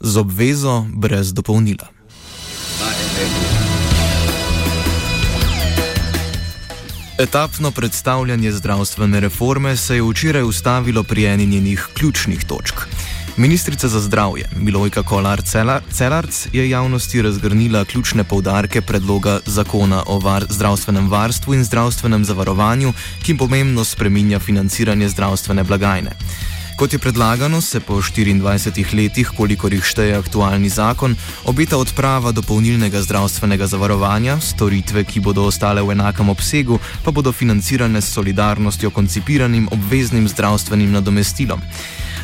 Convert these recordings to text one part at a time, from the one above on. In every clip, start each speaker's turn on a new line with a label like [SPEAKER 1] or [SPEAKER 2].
[SPEAKER 1] Z obvezo brez dopolnila. Etapno predstavljanje zdravstvene reforme se je včeraj ustavilo pri eni njenih ključnih točk. Ministrica za zdravje Milojka Kolar Celarc je javnosti razgrnila ključne povdarke predloga zakona o var zdravstvenem varstvu in zdravstvenem zavarovanju, ki pomembno spreminja financiranje zdravstvene blagajne. Kot je predlagano, se po 24 letih, kolikor jih šteje aktualni zakon, obeta odprava dopolnilnega zdravstvenega zavarovanja, storitve, ki bodo ostale v enakem obsegu, pa bodo financirane s solidarnostjo koncipiranim obveznim zdravstvenim nadomestilom.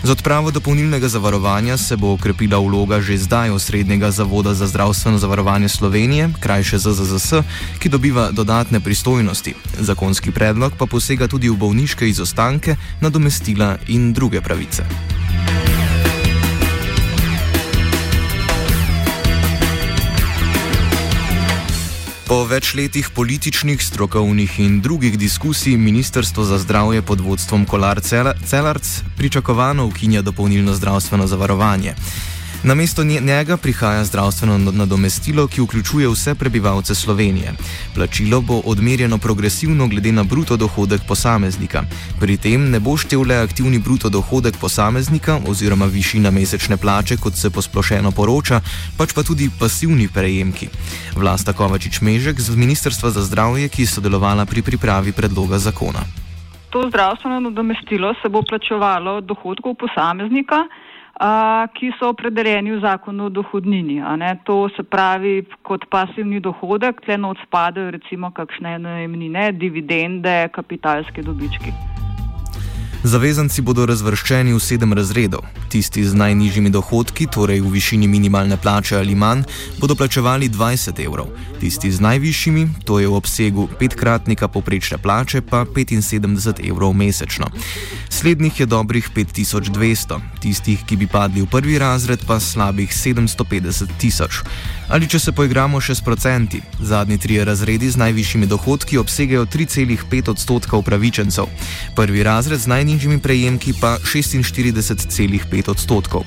[SPEAKER 1] Z odpravo dopolnilnega zavarovanja se bo okrepila vloga že zdaj osrednjega Zavoda za zdravstveno zavarovanje Slovenije, krajše ZZZS, ki dobiva dodatne pristojnosti. Zakonski predlog pa posega tudi v bolniške izostanke, nadomestila in druge pravice. Po več letih političnih, strokovnih in drugih diskusij Ministrstvo za zdravje pod vodstvom Kolar Celarc pričakovano ukinja dopolnilno zdravstveno zavarovanje. Na mesto njega prihaja zdravstveno nadomestilo, ki vključuje vse prebivalce Slovenije. Plačilo bo odmerjeno progresivno glede na bruto dohodek posameznika. Pri tem ne bo štev le aktivni bruto dohodek posameznika oziroma višina mesečne plače, kot se posplošeno poroča, pač pa tudi pasivni prejemki. Vlasta Kovačič Mežek z Ministrstva za zdravje, ki je sodelovala pri pripravi predloga zakona.
[SPEAKER 2] To zdravstveno nadomestilo se bo plačevalo od dohodkov posameznika ki so opredeljeni v zakonu o dohodnini. To se pravi kot pasivni dohodek, tle not spadajo recimo kakšne najemnine, dividende, kapitalske dobički.
[SPEAKER 1] Zavezanci bodo razvrščeni v sedem razredov. Tisti z najnižjimi dohodki, torej v višini minimalne plače ali manj, bodo plačevali 20 evrov. Tisti z najvišjimi, to je v obsegu petkratnika poprečne plače, pa 75 evrov mesečno. Slednjih je dobrih 5200, tistih, ki bi padli v prvi razred, pa slabih 750 tisoč. Ali če se poigramo še s procenti, zadnji tri razredi z najvišjimi dohodki obsegajo 3,5 odstotka upravičencev, prvi razred z najnižjimi prejemki pa 46,5 odstotkov.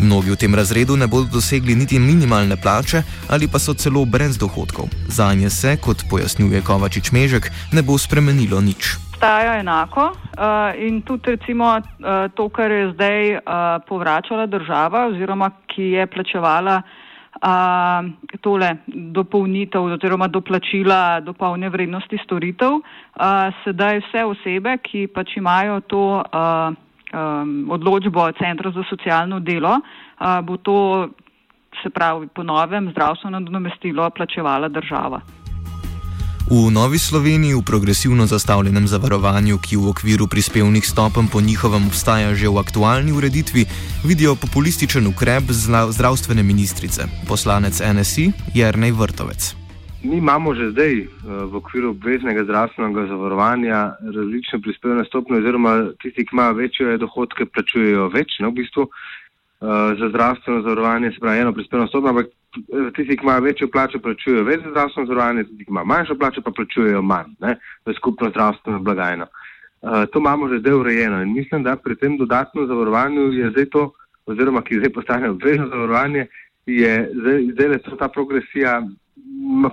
[SPEAKER 1] Mnogi v tem razredu ne bodo dosegli niti minimalne plače ali pa so celo brez dohodkov. Za nje se, kot pojasnjuje Kovačič Mežek, ne bo spremenilo nič.
[SPEAKER 2] Staja enako uh, in tudi recimo uh, to, kar je zdaj uh, povračala država oziroma ki je plačevala a, tole dopolnitev oziroma doplačila do polne vrednosti storitev. A, sedaj vse osebe, ki pač imajo to a, a, odločbo Centra za socialno delo, a, bo to, se pravi, po novem zdravstveno nadomestilo plačevala država.
[SPEAKER 1] V Novi Sloveniji v progresivno zastavljenem zavarovanju, ki v okviru prispevnih stopenj po njihovem obstaja že v aktualni ureditvi, vidijo populističen ukrep zdravstvene ministrice, poslanec NSI Jrnej Vrtovec.
[SPEAKER 3] Mi imamo že zdaj eh, v okviru obveznega zdravstvenega zavarovanja različne prispevne stopnje, oziroma tisti, ki imajo večje dohodke, plačujejo več. Ne, v bistvu, uh, za zdravstveno zavarovanje se pravi eno prispevno stopnjo, ampak tisti, ki imajo večjo plačo, plačujejo več za zdravstveno zavarovanje, tisti, ki imajo manjšo plačo, pa plačujejo manj ne, v skupno zdravstveno blagajno. Uh, to imamo že zdaj urejeno in mislim, da pri tem dodatnem zavarovanju je zdaj to, oziroma ki zdaj postane obvezno zavarovanje, je zdaj, zdaj le to ta progresija,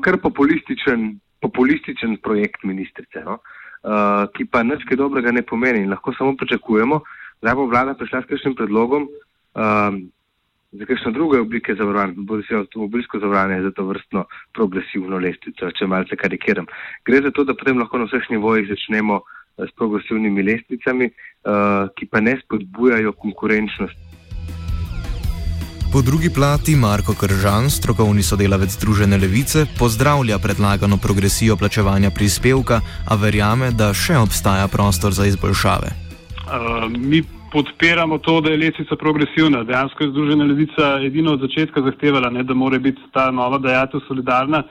[SPEAKER 3] kar populističen, populističen projekt ministrice, no? uh, ki pa nič kaj dobrega ne pomeni in lahko samo pričakujemo, da bo vlada prišla s kakšnim predlogom, um, za kakšne druge oblike zavarovanj, bodi si avtomobilsko zavarovanje za to vrstno progresivno lestvico, če malce karikiram. Gre za to, da potem lahko na vseh nivojih začnemo s progresivnimi lestvicami, ki pa ne spodbujajo konkurenčnosti.
[SPEAKER 1] Po drugi plati Marko Kržan, strokovni sodelavec Združene levice, pozdravlja predlagano progresijo plačevanja prispevka, a verjame, da še obstaja prostor za izboljšave.
[SPEAKER 4] Uh, mi podpiramo to, da je lestvica progresivna. Dejansko je Združena levica edino od začetka zahtevala, ne, da mora biti ta nova dajatev solidarna,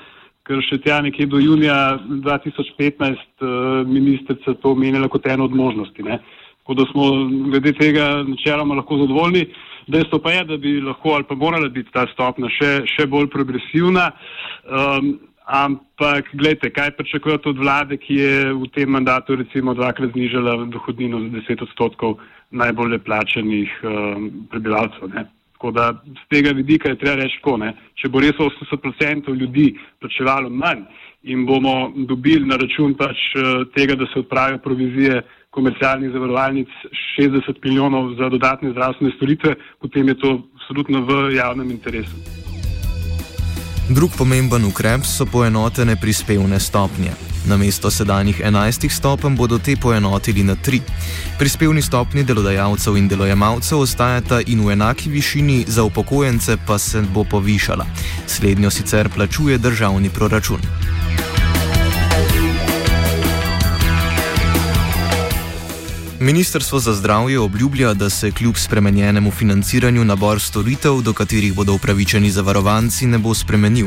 [SPEAKER 4] ker še tja nekje do junija 2015 uh, ministrica to omenila kot eno od možnosti. Ne. Tako da smo glede tega načeloma lahko zadovoljni. Dejstvo pa je, da bi lahko ali pa morala biti ta stopna še, še bolj progresivna. Um, ampak, gledajte, kaj pričakujete od vlade, ki je v tem mandatu recimo dvakrat znižala dohodnino za 10 odstotkov najbolje plačenih um, prebivalcev. Ne? Tako da z tega vidika je treba reči, ko, če bo res 80% ljudi plačevalo manj in bomo dobili na račun pač uh, tega, da se odpravijo provizije komercialnih zavarovalnic 60 milijonov za dodatne zdravstvene storitve, potem je to absolutno v javnem interesu.
[SPEAKER 1] Drug pomemben ukrep so poenotene prispevne stopnje. Na mesto sedanjih 11 stopenj bodo te poenotili na 3. Prispevni stopni delodajalcev in delojemalcev ostajata in v enaki višini, za upokojence pa se bo povišala. Slednjo sicer plačuje državni proračun. Ministrstvo za zdravje obljublja, da se kljub spremenjenemu financiranju nabor storitev, do katerih bodo upravičeni zavarovanci, ne bo spremenil.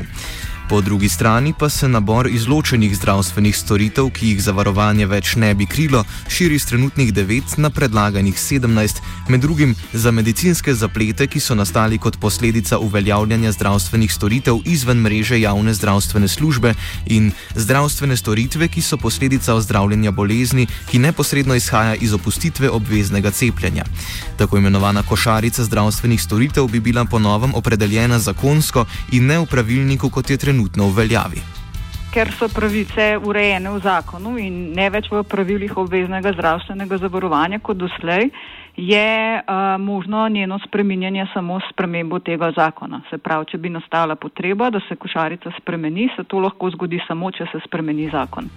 [SPEAKER 1] Po drugi strani pa se nabor izločenih zdravstvenih storitev, ki jih zavarovanje več ne bi krilo, širi z trenutnih 9 na predlaganih 17, med drugim za medicinske zaplete, ki so nastali kot posledica uveljavljanja zdravstvenih storitev izven mreže javne zdravstvene službe in zdravstvene storitve, ki so posledica ozdravljanja bolezni, ki neposredno izhaja iz opustitve obveznega cepljenja. Tako imenovana košarica zdravstvenih storitev bi bila po novem opredeljena zakonsko in ne v pravilniku, kot je trenutno trenutno v veljavi.
[SPEAKER 2] Ker so pravice urejene v zakonu in ne več v pravilih obveznega zdravstvenega zavarovanja kot doslej, je uh, možno njeno spreminjanje samo s premembo tega zakona. Se pravi, če bi nastala potreba, da se košarica spremeni, se to lahko zgodi samo, če se spremeni zakon.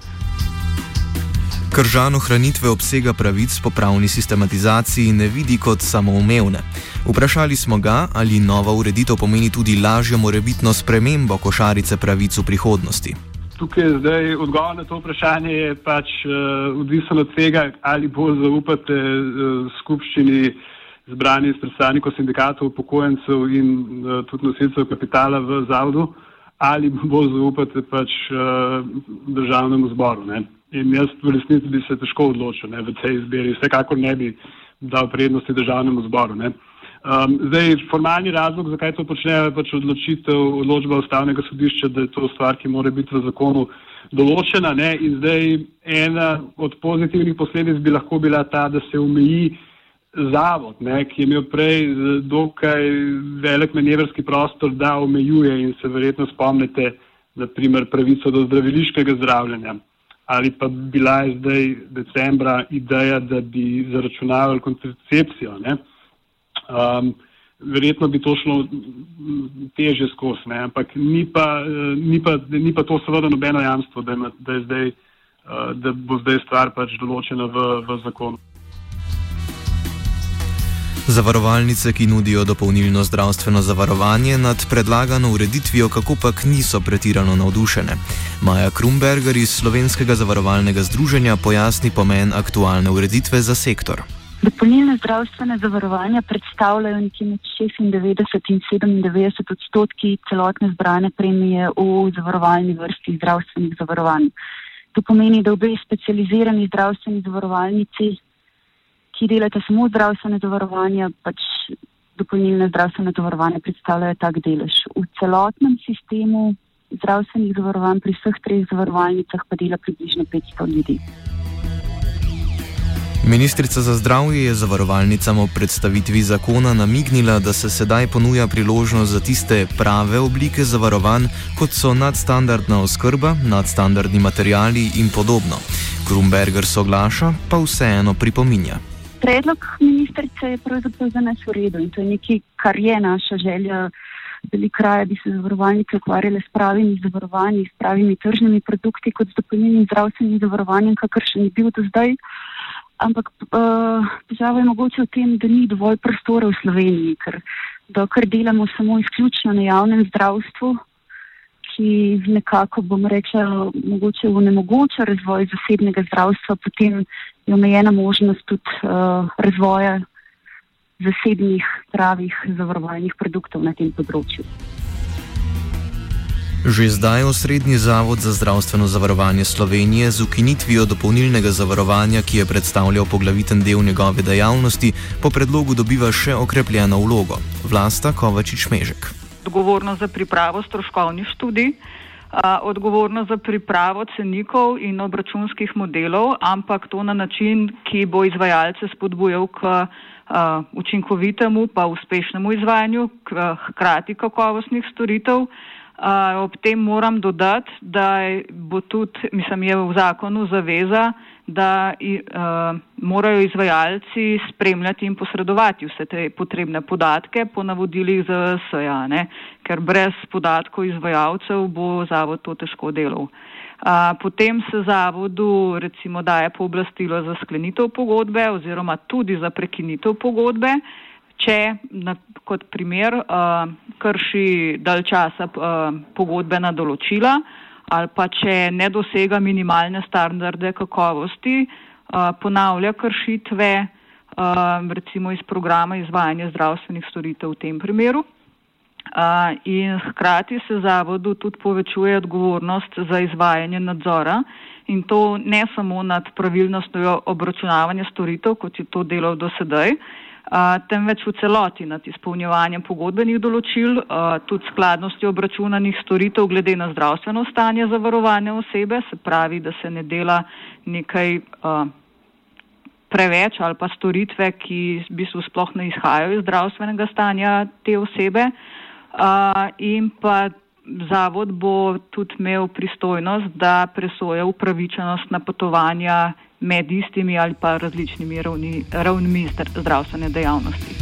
[SPEAKER 1] Kržan ohranitve obsega pravic po pravni sistematizaciji ne vidi kot samoumevne. Vprašali smo ga, ali nova ureditev pomeni tudi lažjo morebitno spremembo košarice pravic v prihodnosti.
[SPEAKER 4] Tukaj je zdaj odgovor na to vprašanje je pač uh, odvisen od tega, ali bolj zaupate uh, skupščini zbrani predstavnikov sindikatov, upokojencev in uh, tudi nosilcev kapitala v zavodu, ali bolj zaupate pač uh, državnemu zboru. Ne? In jaz v resnici bi se težko odločil ne, v tej izbiri, vsekakor ne bi dal prednosti državnemu zboru. Um, zdaj, formalni razlog, zakaj to počnejo, je pač odločitev, odločba ustavnega sodišča, da je to stvar, ki mora biti v zakonu določena. Ne? In zdaj ena od pozitivnih posledic bi lahko bila ta, da se omeji zavod, ne? ki je imel prej dokaj velik manevrski prostor, da omejuje in se verjetno spomnite, naprimer, pravico do zdraviliškega zdravljenja ali pa bila je zdaj decembra ideja, da bi zaračunavali kontracepcijo. Um, verjetno bi to šlo teže skozi, ne? ampak ni pa, ni, pa, ni pa to seveda nobeno jamstvo, da, ima, da, zdaj, uh, da bo zdaj stvar pač določena v, v zakonu.
[SPEAKER 1] Zavarovalnice, ki nudijo dopolnilno zdravstveno zavarovanje, nad predlagano ureditvijo kako pač niso pretirano navdušene. Maja Krumberger iz Slovenskega zavarovalnega združenja pojasni pomen aktualne ureditve za sektor.
[SPEAKER 5] Dopolnilne zdravstvene zavarovanja predstavljajo nekje med 96 in 97 odstotki celotne zbrane premije v zavarovalni vrsti zdravstvenih zavarovanj. To pomeni, da obe specializirani zdravstveni zavarovalnici ki delate samo zdravstvene zavarovanja, pač dopolnilne zdravstvene zavarovanja predstavljajo tak delež. V celotnem sistemu zdravstvenih zavarovanj pri vseh treh zavarovalnicah pa dela približno 500 ljudi.
[SPEAKER 1] Ministrica za zdravje je zavarovalnicam ob predstavitvi zakona namignila, da se sedaj ponuja priložnost za tiste prave oblike zavarovanj, kot so nadstandardna oskrba, nadstandardni materijali in podobno. Grumberger soglaša, pa vseeno pripominja.
[SPEAKER 5] Predlog ministrice je pravzaprav za nas v redu in to je nekaj, kar je naša želja. Veliko raje bi se zavarovalnice ukvarjale s pravimi zavarovanji, s pravimi tržnimi produkti kot z dopolnilnim zdravstvenim zavarovanjem, kakor še ni bil do zdaj. Ampak uh, težava je mogoče v tem, da ni dovolj prostora v Sloveniji, ker dokler delamo samo izključno na javnem zdravstvu, ki nekako, bom rekla, mogoče onemogoča razvoj zasebnega zdravstva, potem je omejena možnost tudi uh, razvoja zasebnih pravih zavarovalnih produktov na tem področju.
[SPEAKER 1] Že zdaj osrednji zavod za zdravstveno zavarovanje Slovenije z ukinitvijo dopolnilnega zavarovanja, ki je predstavljal poglaviten del njegove dejavnosti, po predlogu dobiva še okrepljeno vlogo. Vlasta Kovačič Mežek.
[SPEAKER 2] Odgovorno za pripravo stroškovnih študij, odgovorno za pripravo cenikov in obračunskih modelov, ampak to na način, ki bo izvajalce spodbujal k učinkovitemu pa uspešnemu izvajanju, hkrati kakovostnih storitev. Ob tem moram dodati, da bo tudi, mislim, je v zakonu zaveza, da uh, morajo izvajalci spremljati in posredovati vse te potrebne podatke po navodilih ZSA, ker brez podatkov izvajalcev bo zavod to težko delal. Uh, Potem se zavodu recimo daje pooblastilo za sklenitev pogodbe oziroma tudi za prekinitev pogodbe, če na, kot primer krši dalj časa pogodbena določila ali pa če ne dosega minimalne standarde kakovosti, ponavlja kršitve recimo iz programa izvajanja zdravstvenih storitev v tem primeru. In hkrati se zavodu tudi povečuje odgovornost za izvajanje nadzora in to ne samo nad pravilnostjo obračunavanja storitev, kot je to delal do sedaj, temveč v celoti nad izpolnjevanjem pogodbenih določil, tudi skladnosti obračunanih storitev glede na zdravstveno stanje zavarovane osebe, se pravi, da se ne dela nekaj preveč ali pa storitve, ki v bistvu sploh ne izhajajo iz zdravstvenega stanja te osebe in pa zavod bo tudi imel pristojnost, da presoja upravičenost napotovanja med istimi ali pa različnimi ravni, ravnmi zdravstvene dejavnosti.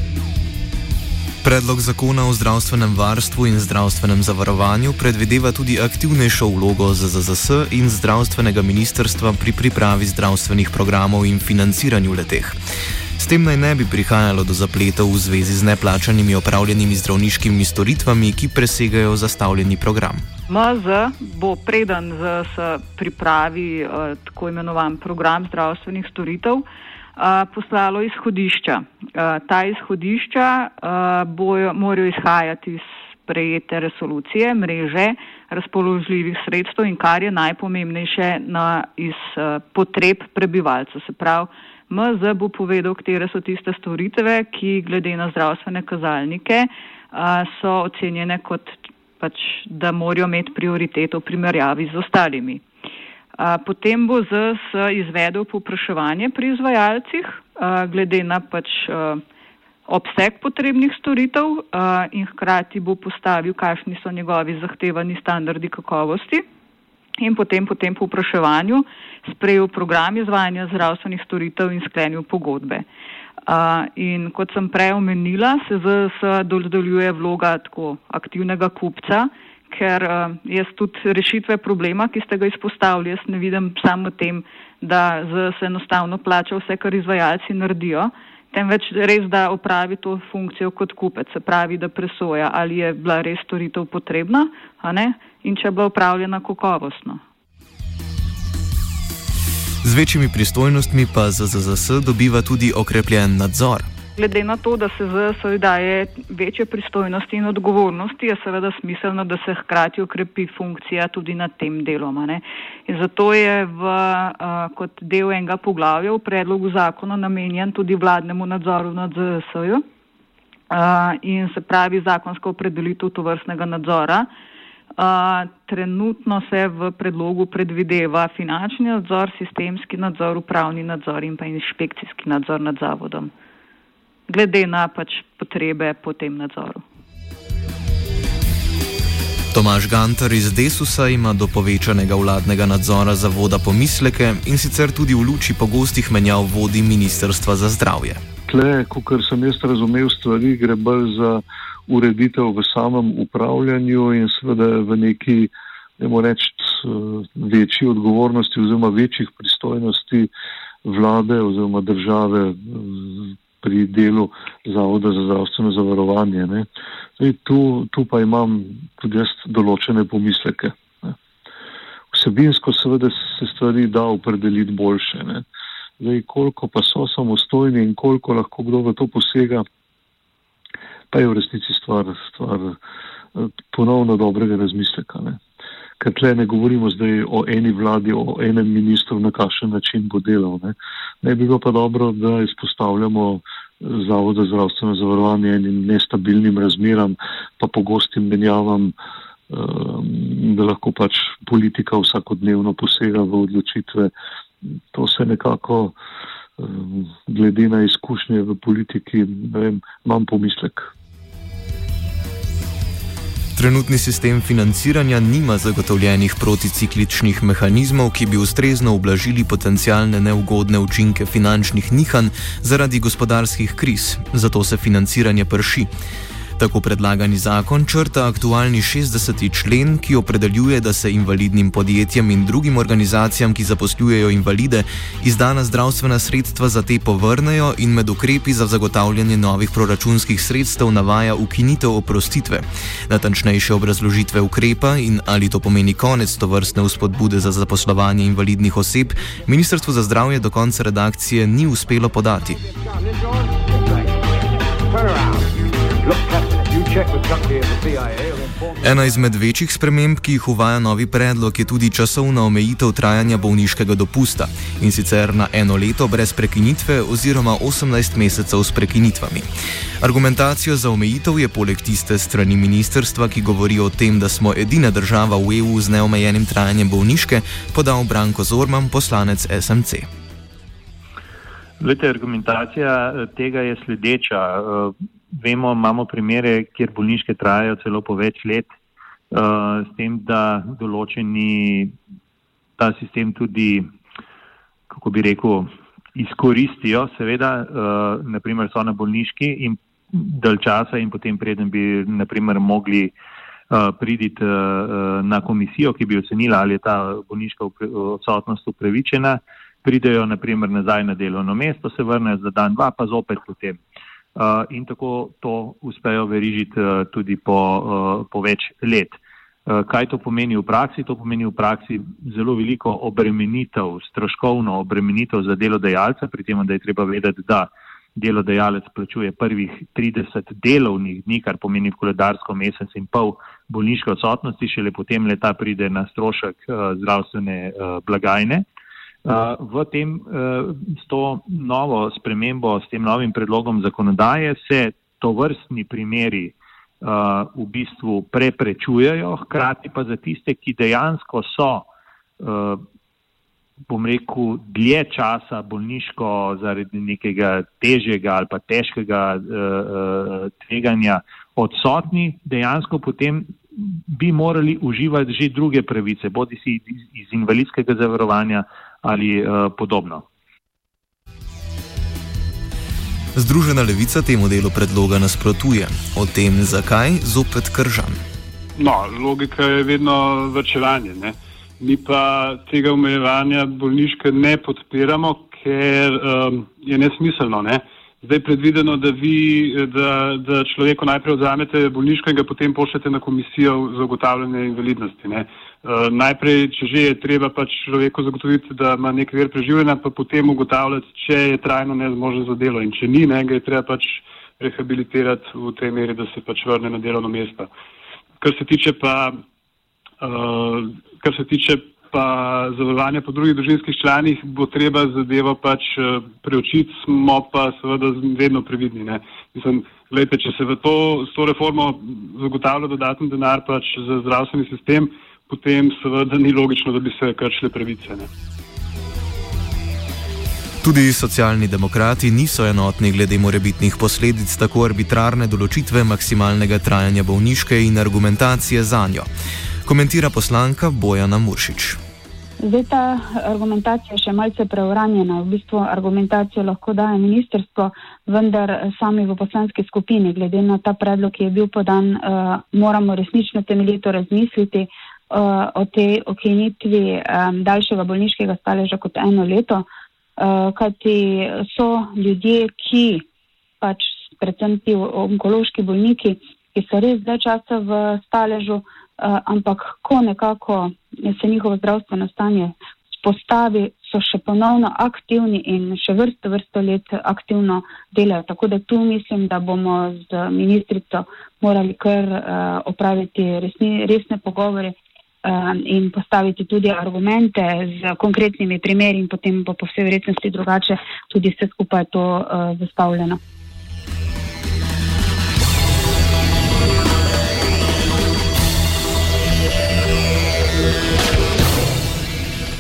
[SPEAKER 1] Predlog zakona o zdravstvenem varstvu in zdravstvenem zavarovanju predvideva tudi aktivnejšo vlogo ZZS in zdravstvenega ministrstva pri pripravi zdravstvenih programov in financiranju leteh. Tem naj ne bi prihajalo do zapletov v zvezi z neplačanimi opravljenimi zdravniškimi storitvami, ki presegajo zastavljeni program.
[SPEAKER 2] MZ bo preden z pripravi uh, tako imenovan program zdravstvenih storitev uh, poslalo izhodišča. Uh, ta izhodišča uh, bojo, morajo izhajati iz prejete resolucije, mreže razpoložljivih sredstev in kar je najpomembnejše na, iz uh, potreb prebivalcev. Se pravi, MZ bo povedal, katere so tiste storitve, ki glede na zdravstvene kazalnike so ocenjene kot pač, da morajo imeti prioriteto v primerjavi z ostalimi. Potem bo ZS izvedel popraševanje pri izvajalcih glede na pač obseg potrebnih storitev in hkrati bo postavil, kakšni so njegovi zahtevani standardi kakovosti in potem po tem povpraševanju sprejel program izvajanja zdravstvenih storitev in sklenil pogodbe. Uh, in kot sem prej omenila, se ZS dodeljuje vloga tako aktivnega kupca, ker uh, jaz tudi rešitve problema, ki ste ga izpostavili, jaz ne vidim samo tem, da ZS enostavno plača vse, kar izvajalci naredijo, temveč res, da opravi to funkcijo kot kupec, se pravi, da presoja, ali je bila res storitev potrebna, in če bo upravljena kakovostno.
[SPEAKER 1] Z večjimi pristojnostmi pa ZZS dobiva tudi okrepljen nadzor.
[SPEAKER 2] Glede na to, da se ZZS daje večje pristojnosti in odgovornosti, je seveda smiselno, da se hkrati okrepi funkcija tudi nad tem delom. Zato je v, uh, kot del enega poglavja v predlogu zakona namenjen tudi vladnemu nadzoru nad ZZS-jo uh, in se pravi zakonsko opredelitev tovrstnega nadzora. Uh, trenutno se v predlogu predvideva finančni nadzor, sistemski nadzor, upravni nadzor in pa inšpekcijski nadzor nad zavodom, glede na pač potrebe po tem nadzoru.
[SPEAKER 1] Tomaž Gantar iz Desusa ima do povečanega vladnega nadzora zavoda pomisleke in sicer tudi v luči pogostih menjav vodi Ministrstva za zdravje.
[SPEAKER 6] tle, kot sem jaz razumel stvari, gre bolj za ureditev v samem upravljanju in seveda v neki, ne morem reči, večji odgovornosti oziroma večjih pristojnosti vlade oziroma države pri delu Zavoda za zdravstveno zavarovanje. Zdaj, tu, tu pa imam tudi jaz določene pomisleke. Ne. Vsebinsko seveda se stvari da opredeliti boljše. Ne. Zdaj, koliko pa so samostojni in koliko lahko kdo v to posega, pa je v resnici stvar, stvar eh, ponovno dobrega razmisleka. Ne. Ker tle ne govorimo zdaj o eni vladi, o enem ministru, na kakšen način bo delal. Ne, ne bi bilo pa dobro, da izpostavljamo Zavod za zdravstveno zavarovanje enim nestabilnim razmeram, pa pogostim menjavam, um, da lahko pač politika vsakodnevno posega v odločitve. To se nekako, um, glede na izkušnje v politiki, vem, imam pomislek.
[SPEAKER 1] Trenutni sistem financiranja nima zagotovljenih proticikličnih mehanizmov, ki bi ustrezno ublažili potencijalne neugodne učinke finančnih nihanj zaradi gospodarskih kriz, zato se financiranje prši. Tako predlagani zakon črta aktualni 60. člen, ki opredeljuje, da se invalidnim podjetjem in drugim organizacijam, ki zaposlujejo invalide, izdana zdravstvena sredstva za te povrnejo in med ukrepi za zagotavljanje novih proračunskih sredstev navaja ukinitev oprostitve. Natančnejše obrazložitve ukrepa in ali to pomeni konec to vrstne vzpodbude za zaposlovanje invalidnih oseb, Ministrstvo za zdravje do konca redakcije ni uspelo podati. Ena izmed večjih sprememb, ki jih uvaja novi predlog, je tudi časovna omejitev trajanja bolniškega dopusta in sicer na eno leto brez prekinitve oziroma 18 mesecev s prekinitvami. Argumentacijo za omejitev je poleg tiste strani ministerstva, ki govori o tem, da smo edina država v EU z neomejenim trajanjem bolniške, podal Branko Zorman, poslanec SMC.
[SPEAKER 7] Lete, argumentacija eh, tega je sledeča. Eh, vemo, imamo primere, kjer bolniške trajajo celo po več let, uh, s tem, da določeni ta sistem tudi, kako bi rekel, izkoristijo, seveda, uh, naprimer so na bolniški in dalj časa in potem preden bi, naprimer, mogli uh, priditi uh, na komisijo, ki bi ocenila, ali je ta bolniška odsotnost upravičena, pridejo, naprimer, nazaj na delovno mesto, se vrnejo za dan, dva, pa zopet potem. Uh, in tako to uspejo verižiti uh, tudi po, uh, po več let. Kaj to pomeni v praksi? To pomeni v praksi zelo veliko obremenitev, stroškovno obremenitev za delodajalca, pri tem, da je treba vedeti, da delodajalec plačuje prvih 30 delovnih dni, kar pomeni koledarsko mesec in pol bolniške odsotnosti, šele potem leta pride na strošek zdravstvene blagajne. V tem, s to novo spremembo, s tem novim predlogom zakonodaje se to vrstni primeri v bistvu preprečujejo, hkrati pa za tiste, ki dejansko so, bom rekel, dlje časa bolniško zaradi nekega težjega ali pa težkega tveganja odsotni, dejansko potem bi morali uživati že druge pravice, bodi si iz invalidskega zavarovanja ali uh, podobno.
[SPEAKER 1] Združena levica temu delu predloga nasprotuje. O tem, zakaj, zopet kržam.
[SPEAKER 4] No, logika je vedno vrčevanje. Ne? Mi pa tega omejevanja bolniške ne podpiramo, ker um, je nesmiselno. Ne? Zdaj predvideno, da vi, da, da človeku najprej odzamete bolniško in ga potem pošljete na komisijo za ugotavljanje invalidnosti. Ne? Uh, najprej, če že je treba pač človeku zagotoviti, da ima nek ver preživljanja, pa potem ugotavljati, če je trajno nezmožen za delo in če ni, ne, ga je treba pač rehabilitirati v tej meri, da se pač vrne na delovno mesto. Kar se tiče pa, uh, kar se tiče pa zavarovanja po drugih družinskih članih, bo treba zadevo pač uh, preučiti, smo pa seveda vedno previdni. Ne. Mislim, gledajte, če se v to, s to reformo zagotavlja dodatni denar pač za zdravstveni sistem, potem seveda ni logično, da bi se kršile pravice. Ne.
[SPEAKER 1] Tudi socialni demokrati niso enotni glede morebitnih posledic tako arbitrarne določitve maksimalnega trajanja bolniške in argumentacije za njo. Komentira poslanka Bojana Muršič.
[SPEAKER 8] Zdaj ta argumentacija je še malce preuranjena. V bistvu argumentacijo lahko daje ministrstvo, vendar sami v poslanski skupini, glede na ta predlog, ki je bil podan, uh, moramo resnično temeljito razmisliti uh, o tej okenitvi um, daljšega bolniškega staleža kot eno leto, uh, kajti so ljudje, ki pač predvsem ti onkološki bolniki, ki so res zdaj časa v staležu, uh, ampak ko nekako se njihovo zdravstveno stanje spostavi, so še ponovno aktivni in še vrsto, vrsto let aktivno delajo. Tako da tu mislim, da bomo z ministrico morali kar uh, opraviti resni, resne pogovore uh, in postaviti tudi argumente z konkretnimi primeri in potem bo po vsej verjetnosti drugače tudi vse skupaj to uh, zastavljeno.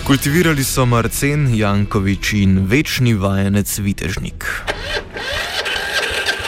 [SPEAKER 1] Kultivirali so Marcen, Jankovič in večni vajenec Vitežnik.